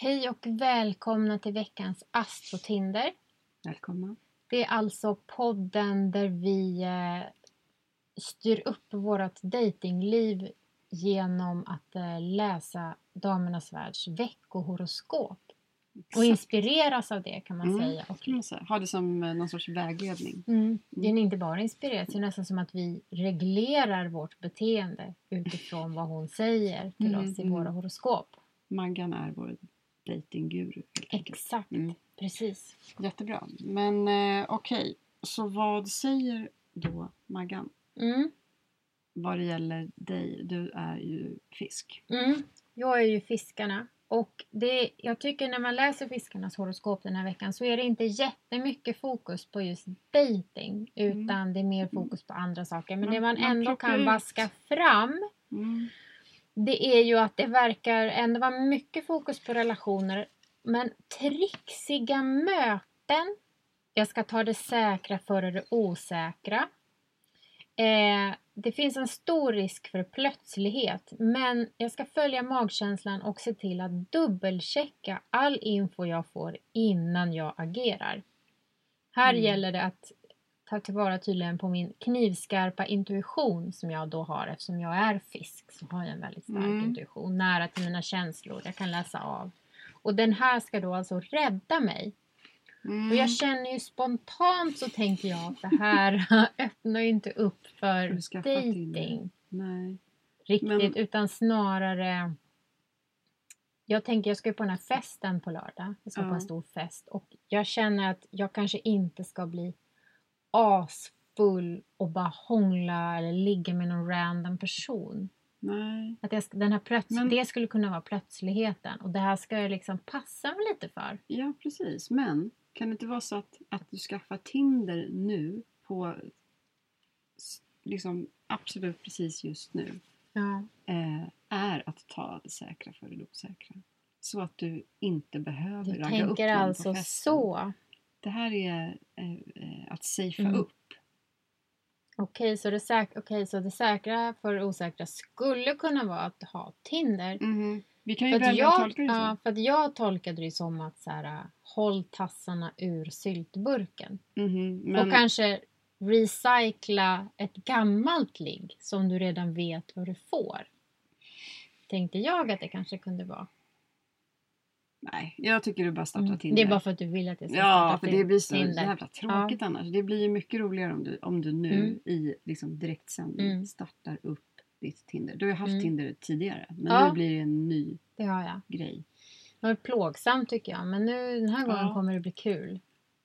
Hej och välkomna till veckans Astrotinder. Välkomna. Det är alltså podden där vi eh, styr upp vårt datingliv genom att eh, läsa Damernas Världs veckohoroskop. Och inspireras av det kan man Mm, säga. Och, man säga. Ha det som eh, någon sorts vägledning. mm, det är inte bara inspireras, det är nästan som att vi reglerar vårt beteende utifrån vad hon säger till Mm, oss i mm. våra horoskop. Maggan är vår datingguru. Exakt, Mm. precis. Jättebra. Men eh, okej, så vad säger då Maggan Mm. vad det gäller dig? Du är ju fisk. Mm. Jag är ju fiskarna. Och det, jag tycker när man läser fiskarnas horoskop den här veckan så är det inte jättemycket fokus på just dating utan det är mer fokus på andra saker. Men Man- det man ändå kan ut. vaska fram Mm. Det är ju att det verkar ändå vara mycket fokus på relationer men trixiga möten. Jag ska ta det säkra före det osäkra. Eh, det finns en stor risk för plötslighet men jag ska följa magkänslan och se till att dubbelchecka all info jag får innan jag agerar. Här Mm. gäller det att ta tillvara tydligen på min knivskarpa intuition som jag då har eftersom jag är fisk så har jag en väldigt stark Mm. intuition nära till mina känslor. Jag kan läsa av. Och den här ska då alltså rädda mig Mm. och jag känner ju spontant så tänker jag att det här öppnar ju inte upp för dating Nej. riktigt Men- utan snarare jag tänker jag ska ju på den här festen på lördag. Jag ska på Ja. en stor fest och jag känner att jag kanske inte ska bli asfull och bara hångla eller ligga med någon random person. Nej. Att jag, den här plöts- Men- Det skulle kunna vara plötsligheten och det här ska jag liksom passa mig lite för. Ja, precis. Men kan det inte vara så att, att du skaffar Tinder nu på liksom absolut precis just nu Ja. eh, är att ta det säkra för det osäkra. Så att du inte behöver Du ragga upp tänker någon alltså på festen. så. Det här är eh, eh, att safea Mm. upp. Okej, så, det säk- okej, så det säkra för det osäkra skulle kunna vara att ha Tinder. Mhm. Vi kan ju För att, välja att jag, tolka det så. ja, för att jag tolkade det som att så här, håll tassarna ur syltburken. Mhm, Men, Och kanske recycla ett gammalt ligg som du redan vet vad du får. Tänkte jag att det kanske kunde vara. Nej, jag tycker du bara startar Mm. Tinder. Det är bara för att du vill att jag ska Ja, starta för till det blir så Tinder. jävla tråkigt annars. Det blir ju mycket roligare om du, om du nu Mm. i liksom direktsändning Mm. startar upp ditt Tinder. Du har ju haft Mm. Tinder tidigare, men Ja. nu blir det en ny Det har jag. grej. Det var plågsamt tycker jag, men nu den här gången Ja. kommer det bli kul.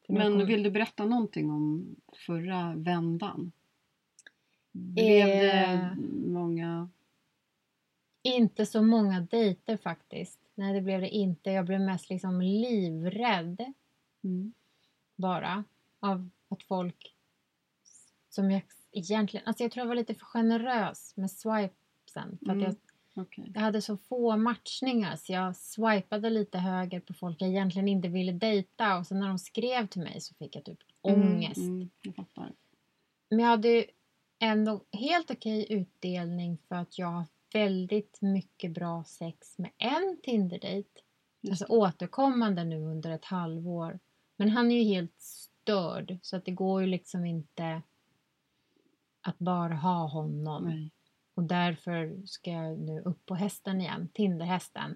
För Men kommer- vill du berätta någonting om förra vändan? Blev Eh. det många... Inte så många dejter faktiskt. Nej, det blev det inte. Jag blev mest liksom livrädd Mm. bara av att folk som jag egentligen... Alltså jag tror jag var lite för generös med swipesen. För att Mm. jag, Okej. jag hade så få matchningar så jag swipade lite höger på folk jag egentligen inte ville dejta och sen när de skrev till mig så fick jag typ ångest. Mm, mm, jag. Men jag hade ju ändå helt okej utdelning för att jag väldigt mycket bra sex med en Tinder-dejt. Just Alltså återkommande nu under ett halvår. Men han är ju helt störd så att det går ju liksom inte att bara ha honom. Nej. Och därför ska jag nu upp på hästen igen, Tinderhästen.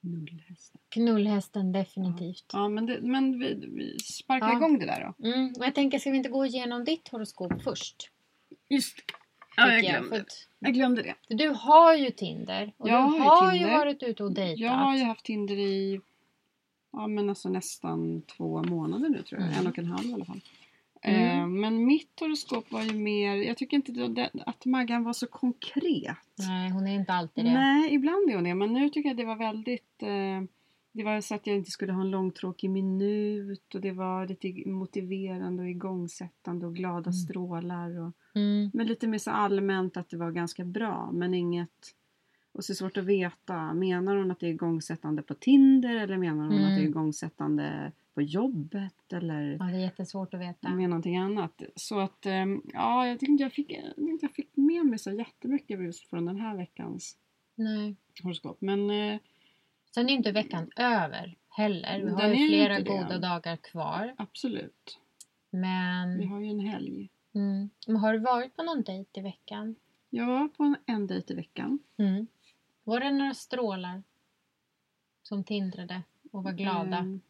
Knullhästar. Knullhästen definitivt. Ja, men, det, men vi, vi sparkar Ja. igång det där då. Mm, och jag tänker, ska vi inte gå igenom ditt horoskop först? Just. Ja, jag glömde, För, att, jag glömde det. för du har ju Tinder och Jag du har har ju varit ute och dejtat. Jag har ju haft Tinder i ja, men alltså nästan två månader nu tror jag. Mm. En och en halv i alla fall. Mm. Eh, men mitt horoskop var ju mer, jag tycker inte att Maggan var så konkret. Nej, hon är inte alltid det. Nej, ibland är hon det. Men nu tycker jag det var väldigt... Eh, det var så att jag inte skulle ha en långtråkig minut och det var lite motiverande och igångsättande och glada Mm. strålar. Och, Mm. men lite mer så allmänt att det var ganska bra men inget... Och så är det svårt att veta. Menar hon att det är igångsättande på Tinder eller menar hon att det är Mm. igångsättande på jobbet eller Ja, det är jättesvårt att veta. med någonting annat. Så att ehm, ja, jag tycker inte jag fick, jag jag fick med mig så jättemycket just från den här veckans Nej. horoskop. Men eh, Sen är inte veckan över heller. Vi har ju flera inte det. goda dagar kvar. Absolut. Vi Men, har ju en helg. mm. men har du varit på någon dejt i veckan? Jag var på en, en dejt i veckan. Mm. Var det några strålar som tindrade och var glada?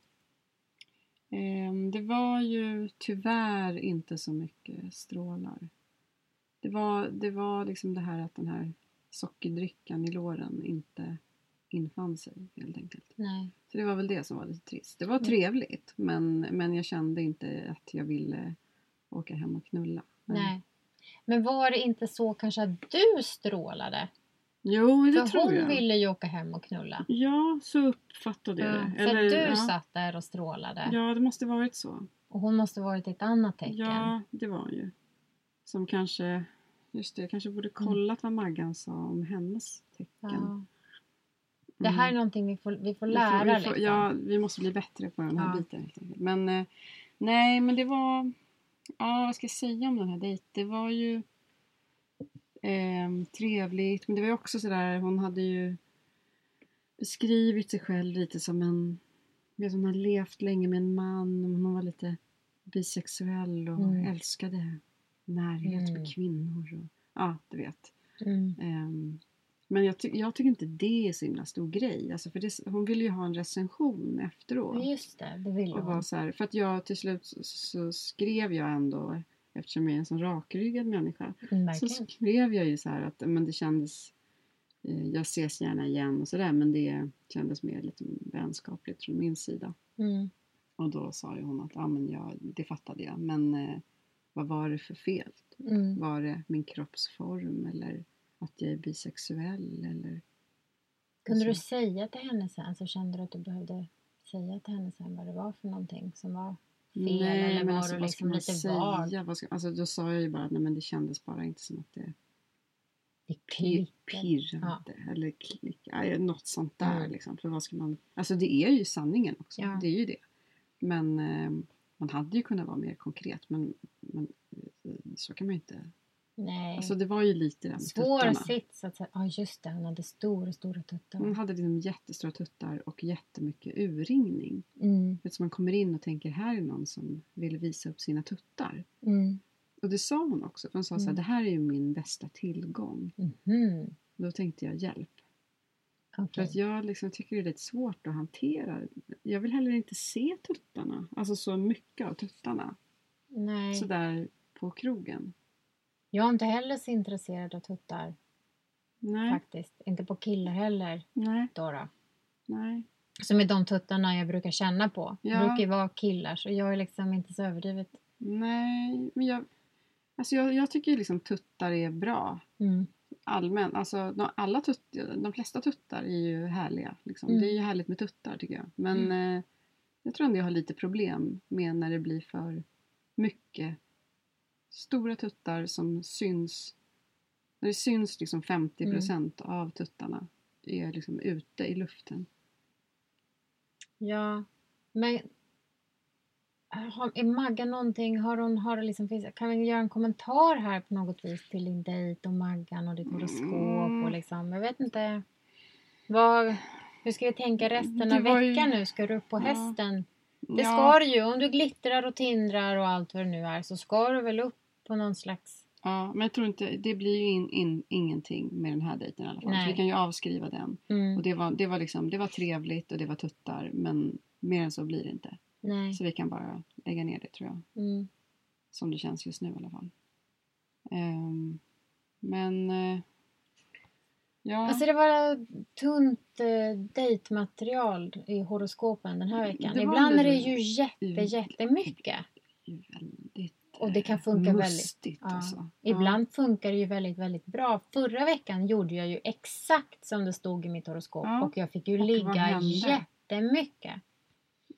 Ehm, det var ju tyvärr inte så mycket strålar. Det var, det var liksom det här att den här sockerdrickan i låren inte infann sig helt enkelt. Nej. Så det var väl det som var lite trist. Det var Mm. trevligt men, men jag kände inte att jag ville åka hem och knulla. Men- Nej. Men var det inte så kanske att du strålade? Jo, det För tror hon jag. ville ju åka hem och knulla. Ja, så uppfattade jag Ja, det. för att du ja. satt där och strålade. Ja, det måste varit så. Och hon måste varit ett annat tecken. Ja, det var hon ju. Som kanske, just det, jag kanske Mm. borde kollat vad Maggan sa om hennes tecken. Ja. Det här är Mm. någonting vi får, vi får Vi lära. får, vi får, liksom. Ja, vi måste bli bättre på den här Ja. biten helt enkelt. Men eh, nej, men det var, ja vad ska jag säga om den här dejten? Det var ju ehm, trevligt, men det var ju också sådär, hon hade ju beskrivit sig själv lite som en, vet, hon har levt länge med en man, hon var lite bisexuell och Mm. älskade närhet Mm. med kvinnor. Och, ja, du vet. Mm. Ehm, men jag, ty- jag tycker inte det är så himla stor grej. Alltså för det, hon ville ju ha en recension efteråt. Just det, det vill Och hon. var så här, för att jag till slut så, så skrev jag ändå, eftersom jag är en sån rakryggad människa, Mm, så skrev jag ju så här att men det kändes, eh, jag ses gärna igen och sådär, men det kändes mer lite vänskapligt från min sida. Mm. Och då sa ju hon att ja, men jag, det fattade jag, men eh, vad var det för fel? Mm. Var det min kroppsform eller att jag är bisexuell eller Kunde du så. säga till henne sen, så kände du att du behövde säga till henne sen vad det var för någonting som var fel? Nej, eller men var alltså, du vad ska liksom man lite säga? Vad ska, alltså, då sa jag ju bara att nej, men det kändes bara inte som att det Det pir, klickade. pirrade eller klick, ja, något sånt där. Mm. Liksom. För vad ska man, alltså det är ju sanningen också. Ja. Det är ju det. Men eh, man hade ju kunnat vara mer konkret men, men eh, så kan man ju inte. Nej. Alltså det var ju lite det med Svår tuttarna. sits att säga. Ja just det, hon hade stora, stora tuttar. Hon hade liksom jättestora tuttar och jättemycket urringning. Mm. Så man kommer in och tänker här är någon som vill visa upp sina tuttar. Mm. Och det sa hon också. För hon sa så här, Mm. det här är ju min bästa tillgång. Mhm. Då tänkte jag hjälp. För Okej. att jag liksom tycker det är lite svårt att hantera. Jag vill heller inte se tuttarna. Alltså så mycket av tuttarna. Nej. Sådär på krogen. Jag är inte heller så intresserad av tuttar Nej, faktiskt. Inte på killar heller. nej, Då då. nej. Som är de tuttarna jag brukar känna på. Det Ja. brukar ju vara killar så jag är liksom inte så överdrivet. Nej, men jag... Alltså jag, jag tycker liksom tuttar är bra. Mm. Allmänt. Alltså de, alla tutt, de flesta tuttar är ju härliga. Liksom. Mm. Det är ju härligt med tuttar tycker jag. Men eh, jag tror ändå jag har lite problem med när det blir för mycket stora tuttar som syns. När det syns liksom 50% av tuttarna är liksom ute i luften. Ja, men har, är Maggan någonting, har hon, har det liksom, finns, kan vi göra en kommentar här på något vis till din dejt och Maggan och ditt horoskop Mm. och liksom, jag vet inte. Vad, hur ska vi tänka resten av var ju- veckan nu? Ska du upp på Ja. hästen? Det Ja. ska du ju, om du glittrar och tindrar och allt vad det nu är så ska du väl upp på någon slags... Ja, men jag tror inte, det blir ju in, in, ingenting med den här dejten i alla fall. Nej. Så vi kan ju avskriva den. Mm, Och det var, det, var liksom, det var trevligt och det var tuttar men mer än så blir det inte. nej. Så vi kan bara lägga ner det tror jag. Mm. Som det känns just nu i alla fall. Ehm, men... eh, ja. Alltså det var tunt eh, dejtmaterial i horoskopen den här veckan. Det var Ibland är det det. ju jätte, Mm. jättemycket. det är ju väldigt Och det kan funka väldigt- mustigt Ja. alltså. Ibland funkar det ju väldigt, väldigt bra. Förra veckan gjorde jag ju exakt som det stod i mitt horoskop Ja. och jag fick ju Och ligga jättemycket.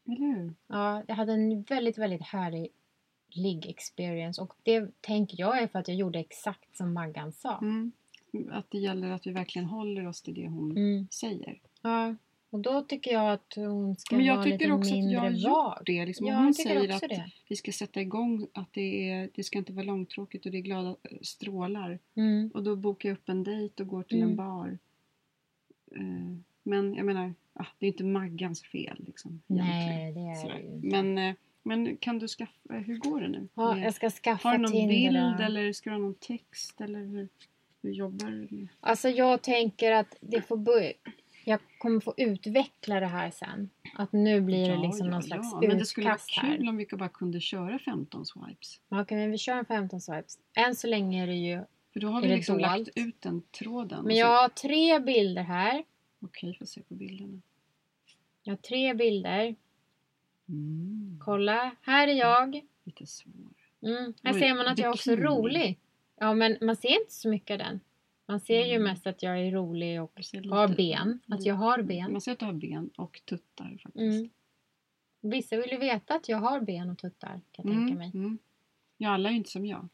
Ja, hur? Ja, jag hade en väldigt, väldigt härlig ligg-experience och det tänker jag är för att jag gjorde exakt som Maggan sa. Mm. Att det gäller att vi verkligen håller oss till det hon Mm. säger. Ja, och då tycker jag att hon ska Men jag vara tycker lite också att mindre jag har gjort det. Liksom, om Ja, hon säger att det. vi ska sätta igång, att det, är, det ska inte vara långtråkigt och det är glada eh, strålar. Mm. Och då bokar jag upp en dejt och går till Mm. en bar. Eh, Men jag menar, ah, det är inte Maggans fel liksom. Nej, det är Sådär. det inte. Men, eh, men kan du skaffa, hur går det nu? Ja, jag ska skaffa har du någon bild då. eller ska du ha någon text eller hur, hur jobbar du med? Alltså jag tänker att det får börja... Jag kommer få utveckla det här sen. Att nu blir det Ja, liksom ja, någon slags ja. Men det skulle vara utkast här. kul om vi bara kunde köra 15 swipes. Okej, men vi kör en 15 swipes. Än så länge är det ju... För då har vi det liksom dolt? lagt ut den tråden. Men jag har tre bilder här. Okej, får se på bilderna. Jag har tre bilder. Mm, Kolla, här är jag. lite svår. Mm. Här Oj, ser man att jag är också bikini. rolig. Ja, men man ser inte så mycket av den. Man ser ju Mm. mest att jag är rolig och har lite- ben. Att jag har ben. Man ser att du har ben och tuttar faktiskt. Mm. Vissa vill ju veta att jag har ben och tuttar, kan jag tänka mig. Mm. Ja, alla är ju inte som jag.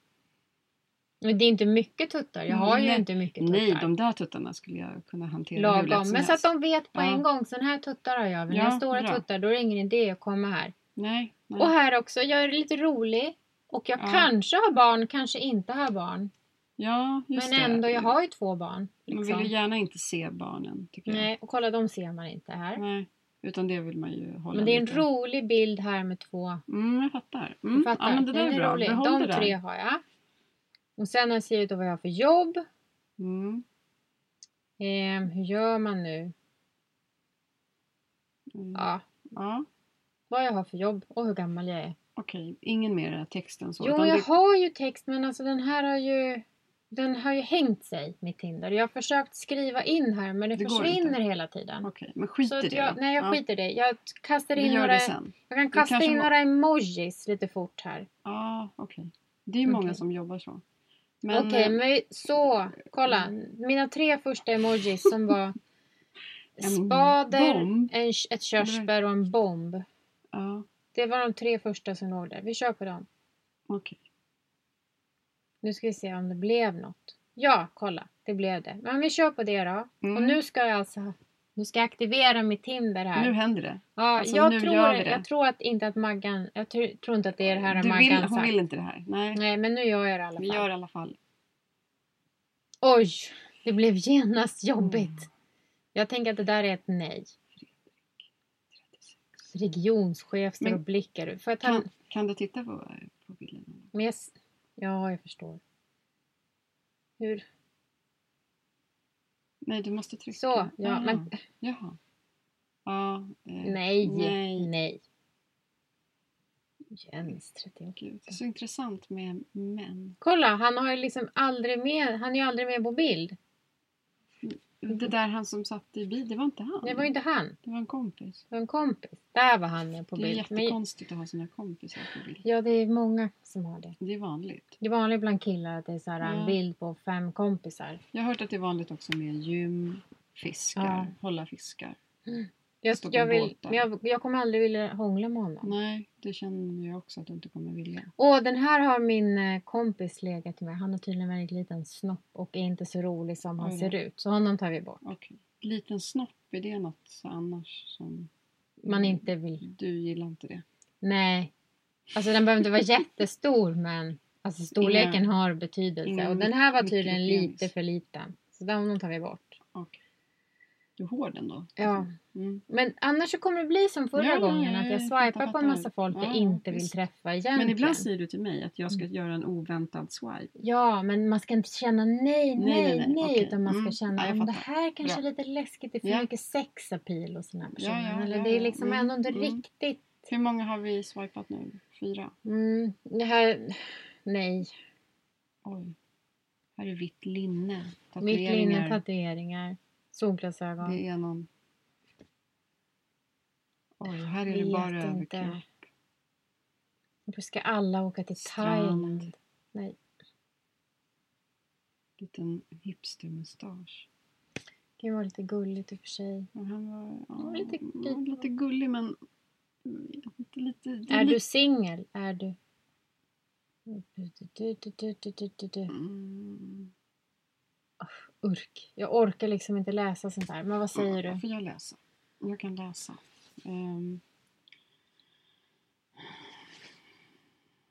Men det är inte mycket tuttar. Jag har ju Nej. inte mycket tuttar. Nej, de där tuttarna skulle jag kunna hantera hur lätt Lagom. som Men så att de vet på Ja. en gång. Sån här tuttar har jag. Men Ja, har stora bra. tuttar då är det ingen idé att komma här. Nej, nej. Och här också. Jag är lite rolig. Och jag Ja. kanske har barn, kanske inte har barn. Ja, just men det. ändå, jag har ju två barn. Man Liksom. vill ju gärna inte se barnen, tycker jag. Nej, och kolla de ser man inte här. Nej, utan det vill man ju hålla Men det är en lite. rolig bild här med två. Mm, jag fattar. Du Mm. fattar? Ja, men det där Den är bra. rolig. Behåll De det där. tre har jag. Och sen har jag skrivit vad jag har för jobb. Mm. Ehm, hur gör man nu? Mm. Ja, ja. vad jag har för jobb och hur gammal jag är. Okej, ingen mer text än så. Jo, jag det... har ju text men alltså den här har ju den har ju hängt sig, mitt Tinder. Jag har försökt skriva in här men det, Det försvinner hela tiden. Okej, men skit Så i det jag, då. nej, jag ja. skiter i det. Jag kastar in några... Jag kan kasta in må- några emojis lite fort här. Ja, okej. Det är ju många Okej. som jobbar så. Okej, eh, men så. Kolla. Mina tre första emojis som var spader, en, ett körsbär och en bomb. Ja, Det var de tre första som låg där. Vi kör på dem. okej. Nu ska vi se om det blev något. Ja, kolla. Det blev det. Men vi kör på det då. Mm. Och nu ska jag alltså... Nu ska jag aktivera mitt Tinder här. Nu händer det. ja, alltså, jag, nu tror, vi jag tror att inte att Maggan... Jag tror, tror inte att det är det här Du Maggan vill, hon sagt. vill inte det här. Nej, Nej, men nu gör jag det i alla vi fall. gör det i alla fall. Oj! Det blev genast jobbigt. Mm. Jag tänker att det där är ett nej. 36. Regionschef ta Kan, kan du titta på, på bilden? Men jag... Ja, jag förstår. Hur? Nej, du måste trycka. Så, ja, Jaha. men Jaha. Ja, eh, nej, Nej. nej. Jens 38. Gud, det är så intressant med män. Kolla, han har ju liksom aldrig med, han är ju aldrig med på bild. Det där han som satt i bil, det var inte han. Det var inte han, Det var en kompis. det var en kompis. Där var han på Det är bild. Men, jättekonstigt att ha sina kompisar på bild. ja, det är många som har det. Det är vanligt. Det är vanligt bland killar att det är så här en Ja. bild på fem kompisar. Jag har hört att det är vanligt också med gym, fiskar, Ja. hålla fiskar. Jag, jag, vill, men jag, jag kommer aldrig vilja hångla med honom. Nej, det känner jag också att du inte kommer vilja. Och den här har min eh, kompis legat med. Han har tydligen väldigt liten snopp och är inte så rolig som han ser ut. Så honom tar vi bort. Okej. Liten snopp, är det något annars som... Man inte vill. Du gillar inte det? Nej. Alltså den behöver inte vara jättestor men alltså storleken Inga- har betydelse. inga och den här var tydligen lite för liten. Så den tar vi bort. Är hård ändå. Ja. Mm. Men annars så kommer det bli som förra Ja, ja, gången. ja, Att jag swipar på en massa folk jag Ja, inte vill träffa egentligen. Men ibland säger du till mig att jag ska göra en oväntad swipe. Ja, men man ska inte känna nej, nej, nej, nej, nej, okej. utan man ska Mm. känna Ja, om det här kanske är lite läskigt, det är för Ja. mycket sexappeal hos den här personen. Ja, ja, Eller ja, det är ja. liksom Mm, ändå inte mm. riktigt. Hur många har vi swipat nu? Fyra? Mm, det här, nej. Oj. Här är vitt linne. Mitt linne, Tatueringar. Solglasögon. Det är någon... Oj, här är det bara inte. överkropp. Då ska alla åka till Strand. Thailand. Nej. Liten hipstermustasch. Det vara lite gulligt i och för sig. Han var, ja, var lite ja, lite gullig men... Lite, lite, det Är du lite- singel? Är du, du, du, du. Mm. Urk. Jag orkar liksom inte läsa sånt här. Men vad säger Ja, du? Får jag läsa? Jag kan läsa. Um,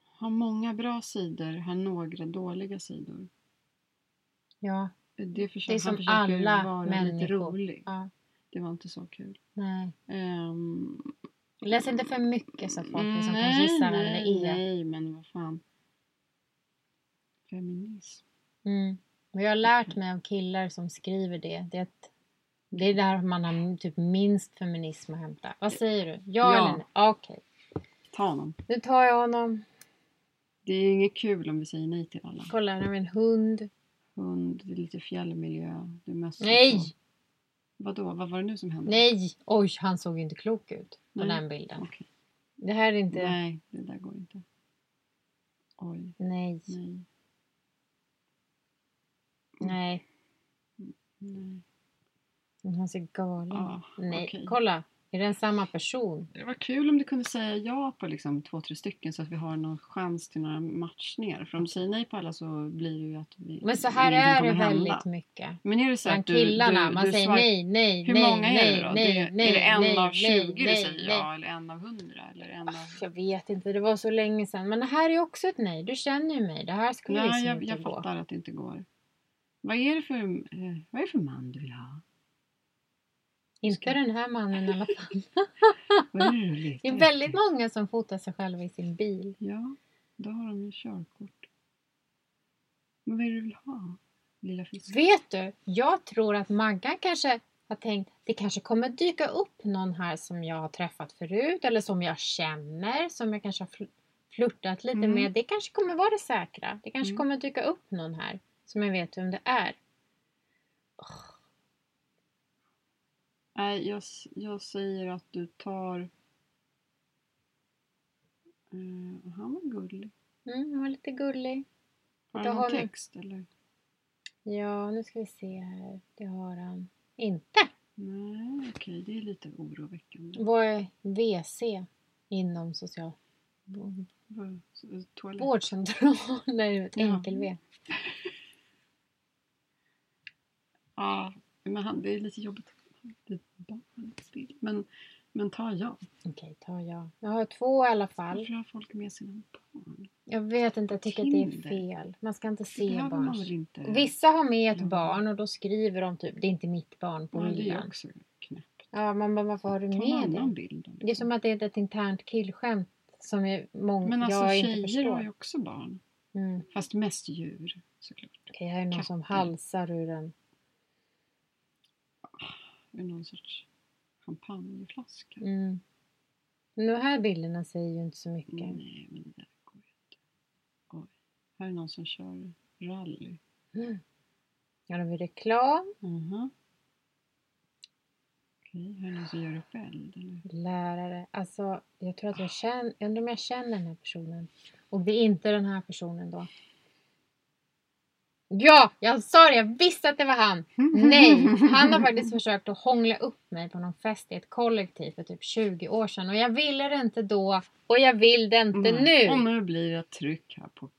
har många bra sidor, har några dåliga sidor. Ja, Det, försöker, det är som han alla vara människor. lite rolig. Ja. Det var inte så kul. Nej. Ehm, Läs inte för mycket så att folk liksom kan nej, gissa vem det är. Nej, men vad fan. Feminism. Mm. Och jag har lärt mig av killar som skriver det. Det är, att, det är där man har typ minst feminism att hämta. Vad säger du? Ja, Ja. eller nej? Okej. Ta honom. Nu tar jag honom. Det är inget kul om vi säger nej till alla. Kolla, här har vi en hund. Hund, det är lite fjällmiljö. Mest Nej! Vadå? Vad var det nu som hände? Nej! Oj, han såg ju inte klok ut på Nej. den bilden. Okej. Det här är inte... Nej, det där går inte. Oj, Nej. nej, Nej. nej. Han ser galen. Ah, Nej. okej. Kolla. Är det en samma person? Det var kul om du kunde säga ja på liksom två, tre stycken så att vi har någon chans till några matchningar. För om du säger nej på alla så blir det ju att vi, Men så här är det hända. väldigt mycket. Men är det så Bland att du, killarna. du, man du säger svar- nej, nej, Hur nej, många är nej, det då? nej, det, nej, är det en nej, av 20 nej, du nej, säger nej. ja eller en av 100 eller en av... Jag vet inte, det var så länge sedan. Men det här är också ett nej. Du känner ju mig. Det här skulle Nej, liksom jag, inte jag gå. fattar att det inte går. Vad är det för, eh, vad är det för man du vill ha? Inte den här mannen i alla fall. Det är väldigt många som fotar sig själva i sin bil. Ja, då har de ju körkort. Men vad är det du vill ha? Lilla? Vet du, jag tror att Maggan kanske har tänkt det kanske kommer dyka upp någon här som jag har träffat förut eller som jag känner, som jag kanske har fl- flörtat lite Mm. med. Det kanske kommer vara det säkra. Det kanske Mm. kommer dyka upp någon här som jag vet vem det är. Nej, jag, jag säger att du tar... Eh, han var gullig. Mm, han var lite gullig. Har han någon text eller? Ja, nu ska vi se här. Det har han inte. Nej, okej, det är lite oroväckande. Vad är WC inom social... Vårdcentral? Nej, ett enkel-V. Ja, men han, det är lite jobbigt. Men, men ta ja. Okej, tar jag. Jag har två i alla fall. Varför har folk med sina barn? Jag vet inte, jag tycker att det är fel. Man ska inte Det se behöver man barn. inte? Vissa har med ett Ja. barn och då skriver de typ det är inte mitt barn på ja, det är bilden. också knäppt. Ja, man bara varför har du Ta en med annan det? bild. då, Det är liksom. som att det är ett internt killskämt som är många, Men alltså jag inte tjejer förstår. har ju också barn. Mm. Fast mest djur såklart. Okej, här är någon som Katter. halsar ur en. Är någon sorts champagneflaska. Mm. Men de här bilderna säger ju inte så mycket. Nej, men det där går ju inte. Oj. Här är någon som kör rally. Mm. Här har vi reklam, Mhm. Okej, här är någon som gör upp eld. Eller? lärare. Alltså, jag tror att jag känner, jag undrar om jag känner den här personen. Och det är inte den här personen då. Ja, jag sa det, jag visste att det var han. Nej, han har faktiskt försökt att hångla upp mig på någon fest i ett kollektiv för typ 20 år sedan. Och jag ville det inte då och jag vill det inte Nej. Och nu. nu blir det tryck här på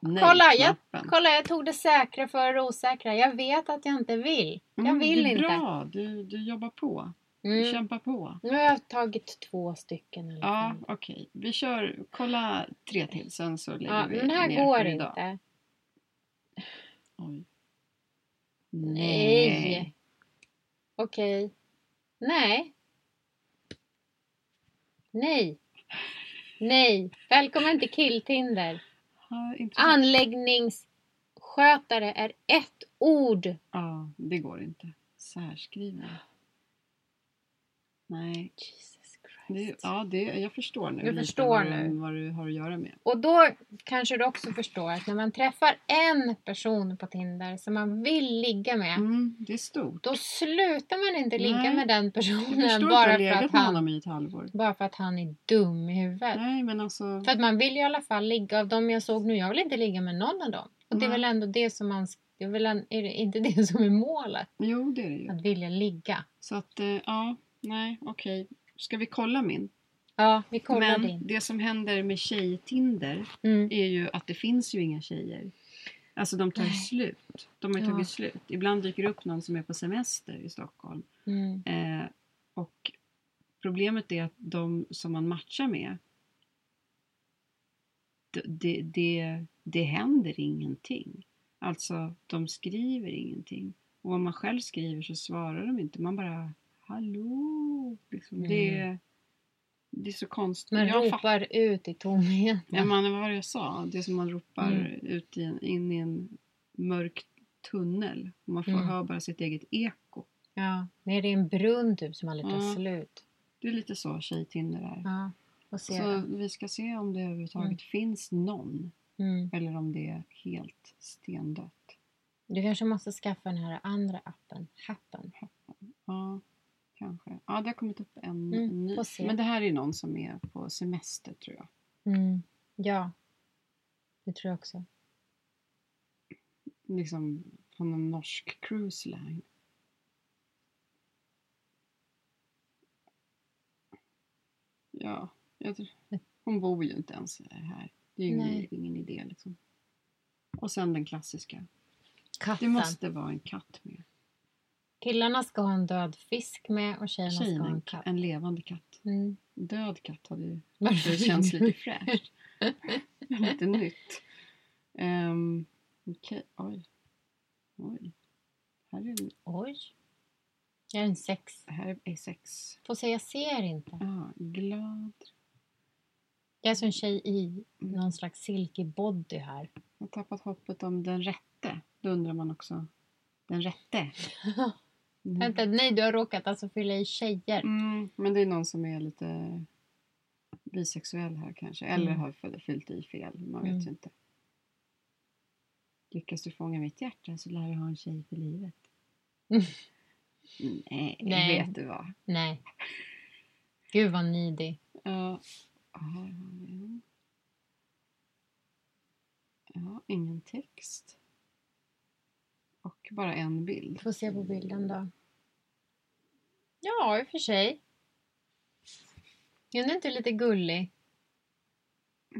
Kolla jag, kolla, jag tog det säkra för det osäkra. Jag vet att jag inte vill. Jag Mm, vill det är inte. Bra, du, du jobbar på. Du Mm. kämpar på. Nu har jag tagit två stycken alla Ja, okej. Vi kör, kolla tre till sen så lägger Ja, vi men det här ner går för idag. inte. Oj. Nej. Okej. Nej. Nej. Nej. Välkommen till Killtinder. Ja. Anläggningsskötare är ett ord. Ja, det går inte. Särskrivning. Nej. Jesus Det, ja, det, jag förstår nu lite förstår vad, nu. Du, vad du har att göra med. Och då kanske du också förstår att när man träffar en person på Tinder som man vill ligga med. Mm, det är stort. Då slutar man inte ligga Nej. med den Jag personen bara för, att han, bara för att han är dum i huvudet. Nej, men alltså. För att man vill ju i alla fall ligga av dem jag såg nu. Jag vill inte ligga med någon av dem. Och det är Nej. väl ändå det som man... Det är, väl en, är det inte det som är målet? Jo, det är det ju. Att vilja ligga. Så att, eh, ja, nej, okej. Ska vi kolla min? Ja, vi kollar Men din. det som händer med tjejtinder Mm. är ju att det finns ju inga tjejer. Alltså de tar Nej. slut. De har Ja. tagit slut. Ibland dyker det upp någon som är på semester i Stockholm. Mm. Eh, och problemet är att de som man matchar med det, det, det, det händer ingenting. Alltså, de skriver ingenting. Och om man själv skriver så svarar de inte. Man bara hallå. Liksom, Mm. det, är- det är så konstigt. Man Jag ropar ut i tomheten. Ja, man, vad var det jag sa? Det är som man ropar Mm. ut i en, in i en mörk tunnel. Och man får Mm. höra bara sitt eget eko. Ja, nere i en brunn typ som aldrig tar Ja. slut. Det är lite så tjejtinder är. Ja, och Så det. vi ska se om det överhuvudtaget finns någon. Mm. Eller om det är helt stendött. Du kanske måste skaffa den här andra appen, Happen. Ja, kanske. Ja, det har kommit upp en Mm, ny. Men det här är någon som är på semester tror jag. Mm. Ja, det tror jag också. Liksom på någon norsk cruise line. Ja, jag tror, hon bor ju inte ens här. Det är ju ingen, ingen idé liksom. Och sen den klassiska. Katten. Det måste vara en katt med. Killarna ska ha en död fisk med och tjejerna ska ha en en, katt. en levande katt. Mm. Död katt hade ju Varför Det känns lite fräscht. lite nytt. Um, Okej, oj. Oj. Här är, Oj. Jag är en sex. här är sex. Får se, jag ser inte. Ah, glad. Jag är som en tjej i någon slags silkig body här. Jag har tappat hoppet om den rätte. Då undrar man också. Den rätte. Mm. Vänta, nej du har råkat alltså fylla i tjejer. Mm, men det är någon som är lite bisexuell här kanske. Eller Mm. har fyll- fyllt i fel. Man vet Mm. ju inte. Lyckas du fånga mitt hjärta så lär du ha en tjej för livet. Nej, Nej. vet du vad. Nej. Gud vad nidig. Ja, här har vi en. Ja, ingen text. Och bara en bild. Får se på bilden då. Ja, i och för sig. Är den inte lite gullig? Ja.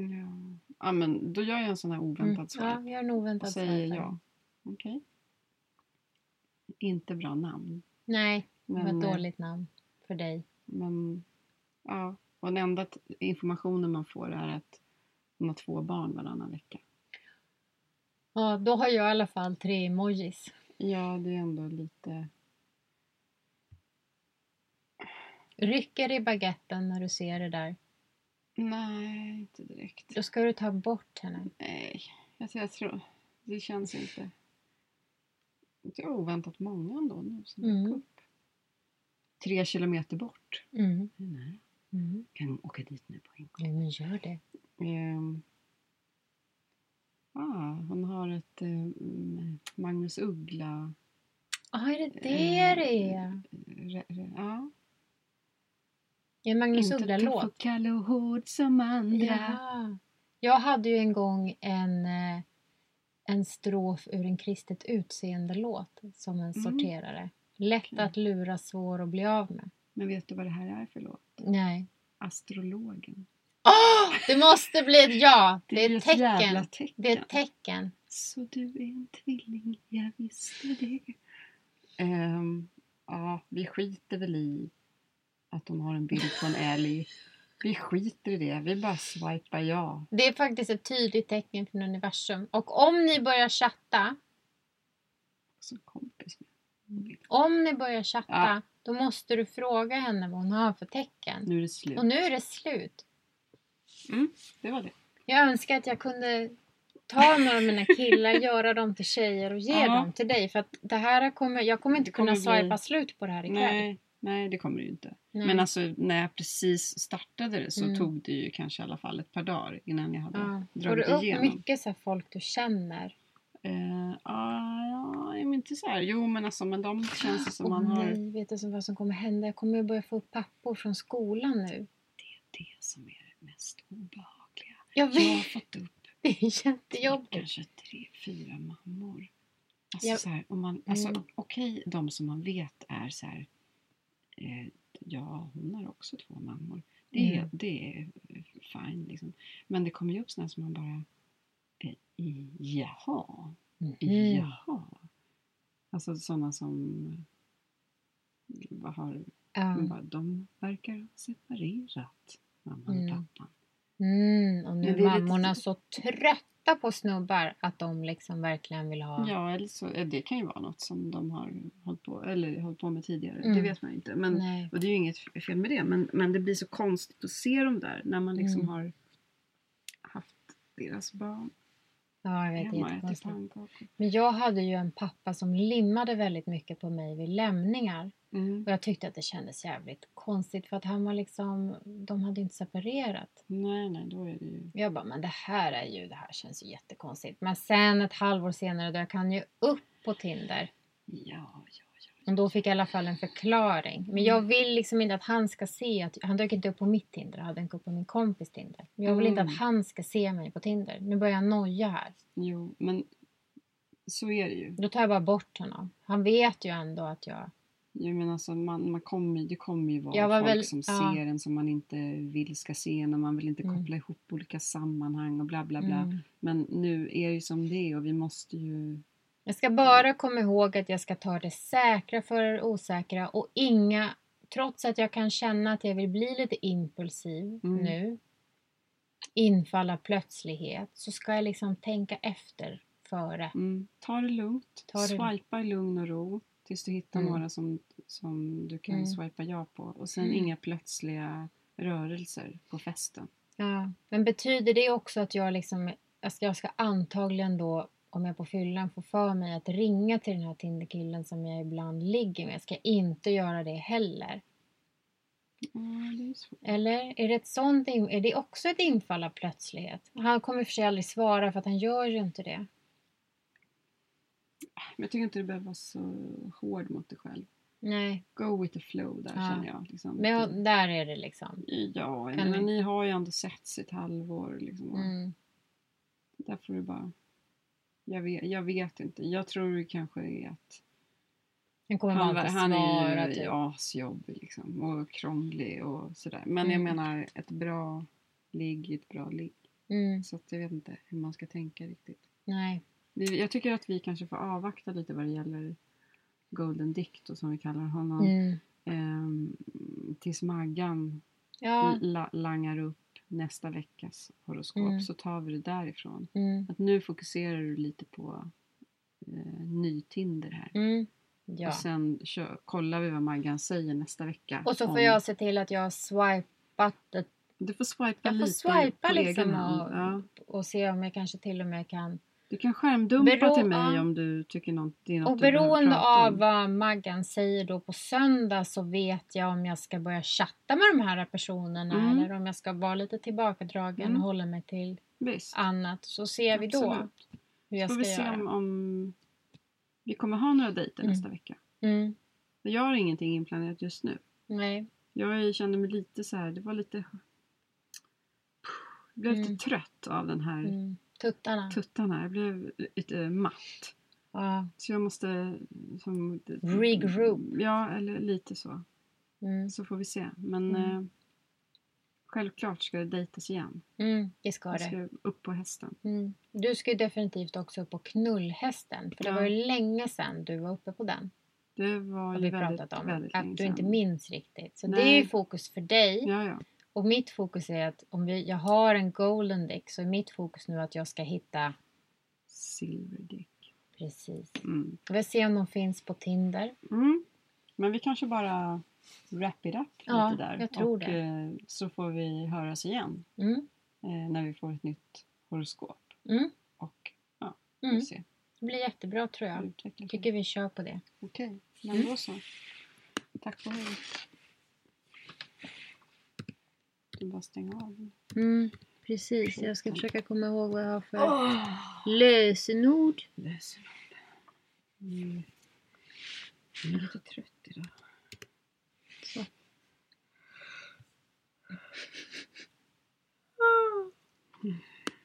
ja, men då gör jag en sån här oväntad Mm. swipe. Ja, har en och oväntad säger swipe. ja. Okej. Inte bra namn. Nej, det var ett eh, dåligt namn för dig. Men ja, och den enda informationen man får är att hon har två barn varannan vecka. Ja, då har jag i alla fall tre emojis. Ja, det är ändå lite... Rycker i baguetten när du ser det där. Nej, inte direkt. Då ska du ta bort henne. Nej, jag, jag tror... Det känns inte... Det är oväntat många ändå nu som Mm. dök upp. Tre kilometer bort. Mm. Nära. Mm. Kan åka dit nu på en gång. Ja, men gör det. Ehm. Ah, hon har ett eh, mm, Magnus Uggla... Ja, är det det Eh, det är? Re, ja. Är det Magnus Inte Uggla-låt? och kall och hård som andra. Ja. Jag hade ju en gång en, eh, en strof ur en kristet utseende-låt som en Mm. sorterare. Lätt Okej. att lura, svår att bli av med. Men vet du vad det här är för låt? Nej. Astrologen. Åh! det måste bli ett ja! Det är ju ett tecken. tecken. Det är ett tecken. Så du är en tvilling, jag visste det. Ehm, ja, vi skiter väl i att hon har en bild på en älg. Vi skiter i det. Vi bara swipar ja. Det är faktiskt ett tydligt tecken från universum. Och om ni börjar chatta, Som kompis med. om ni börjar chatta, Ja. då måste du fråga henne vad hon har för tecken. Nu är det slut. Och nu är det slut. Mm, det var det. Jag önskar att jag kunde ta några av mina killar, göra dem till tjejer och ge Ja. dem till dig. För att det här kommer, jag kommer inte Det kommer kunna bli- swipa slut på det här ikväll. Nej, nej, det kommer det ju inte. Nej. Men alltså när jag precis startade det så Mm. tog det ju kanske i alla fall ett par dagar innan jag hade ja. Får du dragit upp igenom. mycket så här folk du känner? Ah, ja, men inte så här. Jo, men alltså, men de känns det som Åh man har... nej, vet du som vad som kommer hända? Jag kommer börja få upp pappor från skolan nu. Det som är det mest obehagliga. Jag Jag har vet, fått upp det är jättejobbigt. kanske tre, fyra mammor. Alltså Jag- så här, om man, alltså, Mm. okej, de som man vet är så här. Eh, ja, hon har också två mammor. Det, är Mm. det är eh, fine liksom. Men det kommer ju upp sådana som man bara. Eh, jaha, Mhm. jaha. Alltså sådana som. Vad har, Ja. man bara, de verkar ha separerat. Mamman Mm. och pappan. Mm, och nu är är lite- mammorna så trötta på snubbar att de liksom verkligen vill ha... Ja, eller så, det kan ju vara något som de har på, eller hållit på med tidigare. Det Mm. vet man ju inte. Men, Nej. och det är ju inget fel med det. Men, men det blir så konstigt att se dem där när man liksom Mm. har haft deras barn Ja, jag vet. Det ätit jättekonstigt. Men jag hade ju en pappa som limmade väldigt mycket på mig vid lämningar. Mm. Och jag tyckte att det kändes jävligt konstigt för att han var liksom, de hade inte separerat. Nej, nej, då är det ju... Jag bara, men det här är ju, det här känns ju jättekonstigt. Men sen ett halvår senare dök han ju upp på Tinder. Ja, ja, Och då fick jag i alla fall en förklaring. Men jag vill liksom inte att han ska se att, han dök inte upp på mitt Tinder, han dök upp på min kompis Tinder. Men jag vill inte Mm. att han ska se mig på Tinder. Nu börjar jag noja här. Jo, men så är det ju. Då tar jag bara bort honom. Han vet ju ändå att jag... Jag menar alltså, man, man kommer, det kommer ju vara var folk väl- som ja. ser en som man inte vill ska se en och man vill inte Mm. koppla ihop olika sammanhang och bla bla bla. Mm. Men nu är det ju som det är och vi måste ju... Jag ska bara komma ihåg att jag ska ta det säkra för det osäkra och inga... Trots att jag kan känna att jag vill bli lite impulsiv Mm. nu, infalla plötslighet, så ska jag liksom tänka efter före. Mm, ta det lugnt. Ta det- Swipa i lugn och ro tills du hittar Mm. några som, som du kan Mm. swipa ja på. Och sen Mm. inga plötsliga rörelser på festen. Ja. Men betyder det också att jag liksom... Alltså jag ska antagligen då, om jag på fyllan får för mig att ringa till den här Tinderkillen som jag ibland ligger med, ska jag inte göra det heller. Det är. Eller är det, ett sånt, är det också ett infall av plötslighet? Han kommer för sig aldrig svara för att han gör ju inte det. Men jag tycker inte du behöver vara så hård mot dig själv. Nej, Go with the flow där Ja. känner jag. Liksom. men där är det liksom. Ja, menar, ni- har ju ändå setts i ett halvår. Liksom, Mm. Där får du bara... Jag vet, jag vet inte. Jag tror det kanske är att Han kommer han, inte han svara. är ju typ. asjobbig liksom, och krånglig och sådär. Men jag Mm. menar ett bra ligg är ett bra ligg. Mm, Så att jag vet inte hur man ska tänka riktigt. nej. Jag tycker att vi kanske får avvakta lite vad det gäller Golden Dick då, som vi kallar honom. Mm. Ehm, tills Maggan Ja. la, langar upp nästa veckas horoskop Mm. så tar vi det därifrån. Mm. Att nu fokuserar du lite på eh, ny Tinder här. Mm. Ja. Och sen kör, kollar vi vad Maggan säger nästa vecka. Och så får om- jag se till att jag har swipat ett, Du får swipa jag får lite swipa på liksom egen hand. och, Ja. och se om jag kanske till och med kan. Du kan skärmdumpa Bero- till mig om du tycker något, det är något Och beroende av vad Maggan säger då på söndag så vet jag om jag ska börja chatta med de här personerna Mm. eller om jag ska vara lite tillbakadragen Mm. och hålla mig till Visst. annat. Så ser vi då Absolut. hur jag får ska vi se göra. om, om vi kommer ha några dejter Mm. nästa vecka. Mm. Jag har ingenting inplanerat just nu. Nej. Jag kände mig lite så här, det var lite... Jag blev Mm. lite trött av den här Mm. Tuttarna. tuttarna. Jag blev lite matt. Ja. Så jag måste... Som, Regroup. Ja, eller lite så. Mm. Så får vi se. Men Mm. eh, självklart ska det dejtas igen. Mm. Det ska Jag det. ska upp på hästen. Mm. Du ska ju definitivt också upp på knullhästen. För det Ja. var ju länge sedan du var uppe på den. Det var ju vi väldigt, pratat om. väldigt Att länge du inte minns riktigt. Så det Nej. är ju fokus för dig. Ja, ja. Och mitt fokus är att om vi, jag har en golden dick så är mitt fokus nu att jag ska hitta Silverdick. precis. Mm. Jag vill se om de finns på Tinder. Mm. Men vi kanske bara wrap it up Ja, lite där. jag tror och, det. eh, så får vi höras igen Mm. eh, när vi får ett nytt horoskop. Mm. Och ja, Mm. vi se Det blir jättebra tror jag. sig. tycker vi kör på det. Okej, men Mm. då så. Tack och hej egentligen bara stänga av mm, Precis, jag ska försöka komma ihåg vad jag har för oh! lösenord. lösenord. Mm. Jag är lite trött idag. Så. Mm.